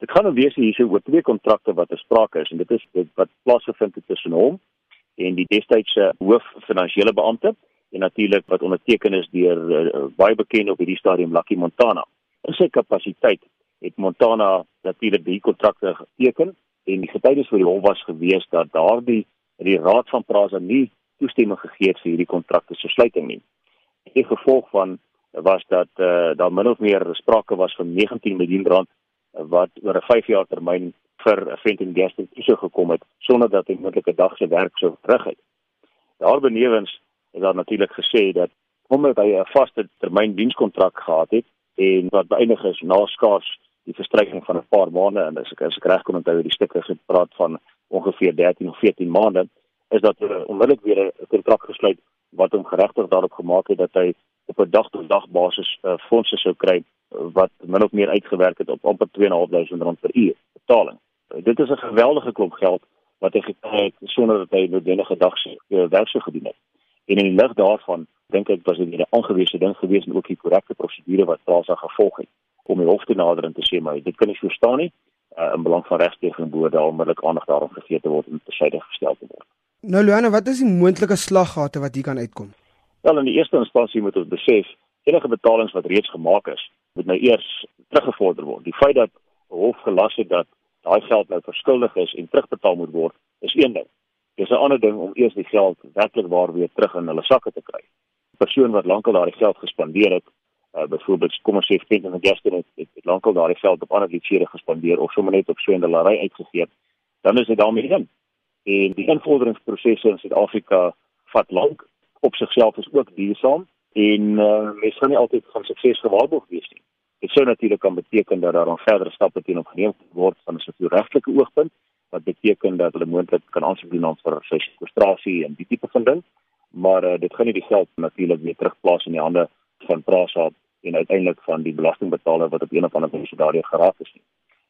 Dit gaan nou wees hierse oor twee kontrakte wat besprake is en dit is dit wat plaasgevind het tussen hom en die destydse hoof finansiële beampte en natuurlik wat onderteken is deur uh, baie bekend op hierdie stadium Lucky Montana. In sy kapasiteit het Montana natuurlik die kontrakte geteken en die getuies vir die hof was gewees dat daardie die raad van Prasa nie toestemming gegee het vir hierdie kontrakte se sluiting nie. Die gevolg van was dat uh, daar min of meer sprake was van 19 miljoen rand wat oor 'n 5 jaar termyn vir Fenton Gaston toe gekom het sonder dat hy moontlike dag se werk sou terug het. Daarbenewens is daar natuurlik gesê dat omdat hy 'n vaste termyn dienskontrak gehad het en wat beëindig is na skaars die verstryking van 'n paar maande en as ek as ek reg kon onthou die stukke gepraat van ongeveer 13 of 14 maande is dat er onmiddellik weer 'n kontrak gesluit wat hom geregtig daarop gemaak het dat hy op 'n dag tot dag basis uh, fondse sou kry wat min of meer uitgewerk het op amper 2.500 rand per uur betaling. Uh, dit is 'n geweldige klomp geld wat hy gekry het sonder dat hy noodwendige dag se uh, werk sou gedoen het. En in die lig daarvan dink ek was dit 'n aangewese ding gewees en ook die korrekte prosedure wat Plaza gevolg het om die hof te nader en te sê maar dit kan nie so staan nie uh, in belang van regstreeks bo daar onmiddellik aandag daarop gegee te word en syde gestel te word. Nou Luana, wat is die moontlike slaggate wat hier kan uitkom? Wel in die eerste instansie moet ons besef enige betalings wat reeds gemaak is, moet nou eers teruggevorder word. Die feit dat hof gelas het dat daai geld nou verskuldig is en terugbetaal moet word, is een ding. Dis 'n ander ding om eers die geld werklik waar weer terug in hulle sakke te kry. 'n Persoon wat lankal daardie geld gespandeer het, uh, byvoorbeeld kom ons sê Fenton en Justin het, het, het lankal daardie geld op ander liefde gespandeer of sommer net op swendelary uitgegee, dan is dit daarmee in. En die invorderingsprosesse in Suid-Afrika vat lank op sigself is ook duursaam en uh, mens kan nie altyd van sukses gewaarborg wees nie. Dit sou natuurlik kan beteken dat daar dan verdere stappe teen opgeneem word van 'n sosiaal-regtelike oogpunt wat beteken dat hulle moontlik kan aansoek doen vir sekwestrasie en die tipe van ding. Maar uh, dit gaan nie die geld natuurlik weer terugplaas in die hande van Prasa en uiteindelik van die belastingbetaler wat op een of ander wyse daardie geraak is nie.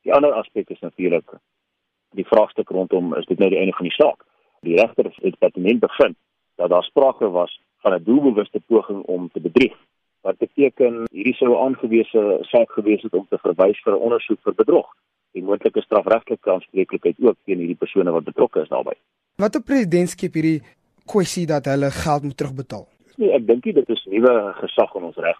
Die ander aspek is natuurlik die vraagstuk rondom is dit nou die einde van die saak. Die regter het departement bevind dat daar sprake was van 'n doelbewuste poging om te bedrieg. Wat beteken hierdie sou aangewese saak gewees het om te verwys vir 'n ondersoek vir bedrog en moontlike strafregtelike aanspreeklikheid ook teen hierdie persone wat betrokke is daarbey. Wat 'n president skep hierdie kwessie dat hulle geld moet terugbetaal? Nee, ek dink dit is nuwe gesag in ons reg.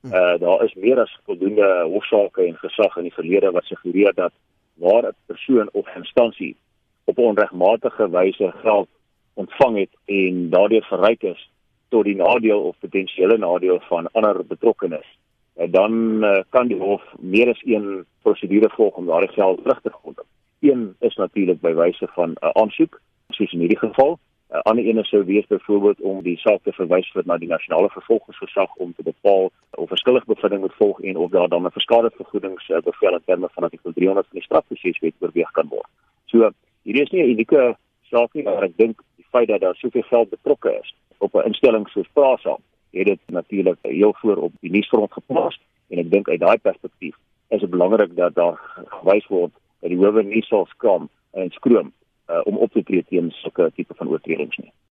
Hm. Uh daar is meer as voldoende hofsaake en gesag in die verlede wat suggereer dat waar 'n persoon of instansie op onregmatige wyse geld ontvang het en daardeur verryk is tot die nadeel of potensiële nadeel van ander betrokkenes, dan uh, kan die hof meer as een prosedure volg om daardie geld terug te gee. Een is natuurlik by wyse van 'n uh, aansoek, soos in hierdie geval. 'n uh, Ander een sou wees byvoorbeeld om die saak te verwys vir na die nasionale vervolgingsgesag om te bepaal of verskuldig bevinding moet volg en of daar dan 'n verskadevergoedingsbevel in terme van artikel 300 van die strafproseswet oorweeg kan word. So hierdie is nie 'n unieke saak nie, maar ek dink feit dat daar soveel geld betrokke is op 'n instelling soos Prasa, het dit natuurlik heel voor op die nuusfront geplaas en ek dink uit daai perspektief is dit belangrik dat daar gewys word dat die howe nie sal skram en skroom uh, om op te tree teen sulke tipe van oortredings nie.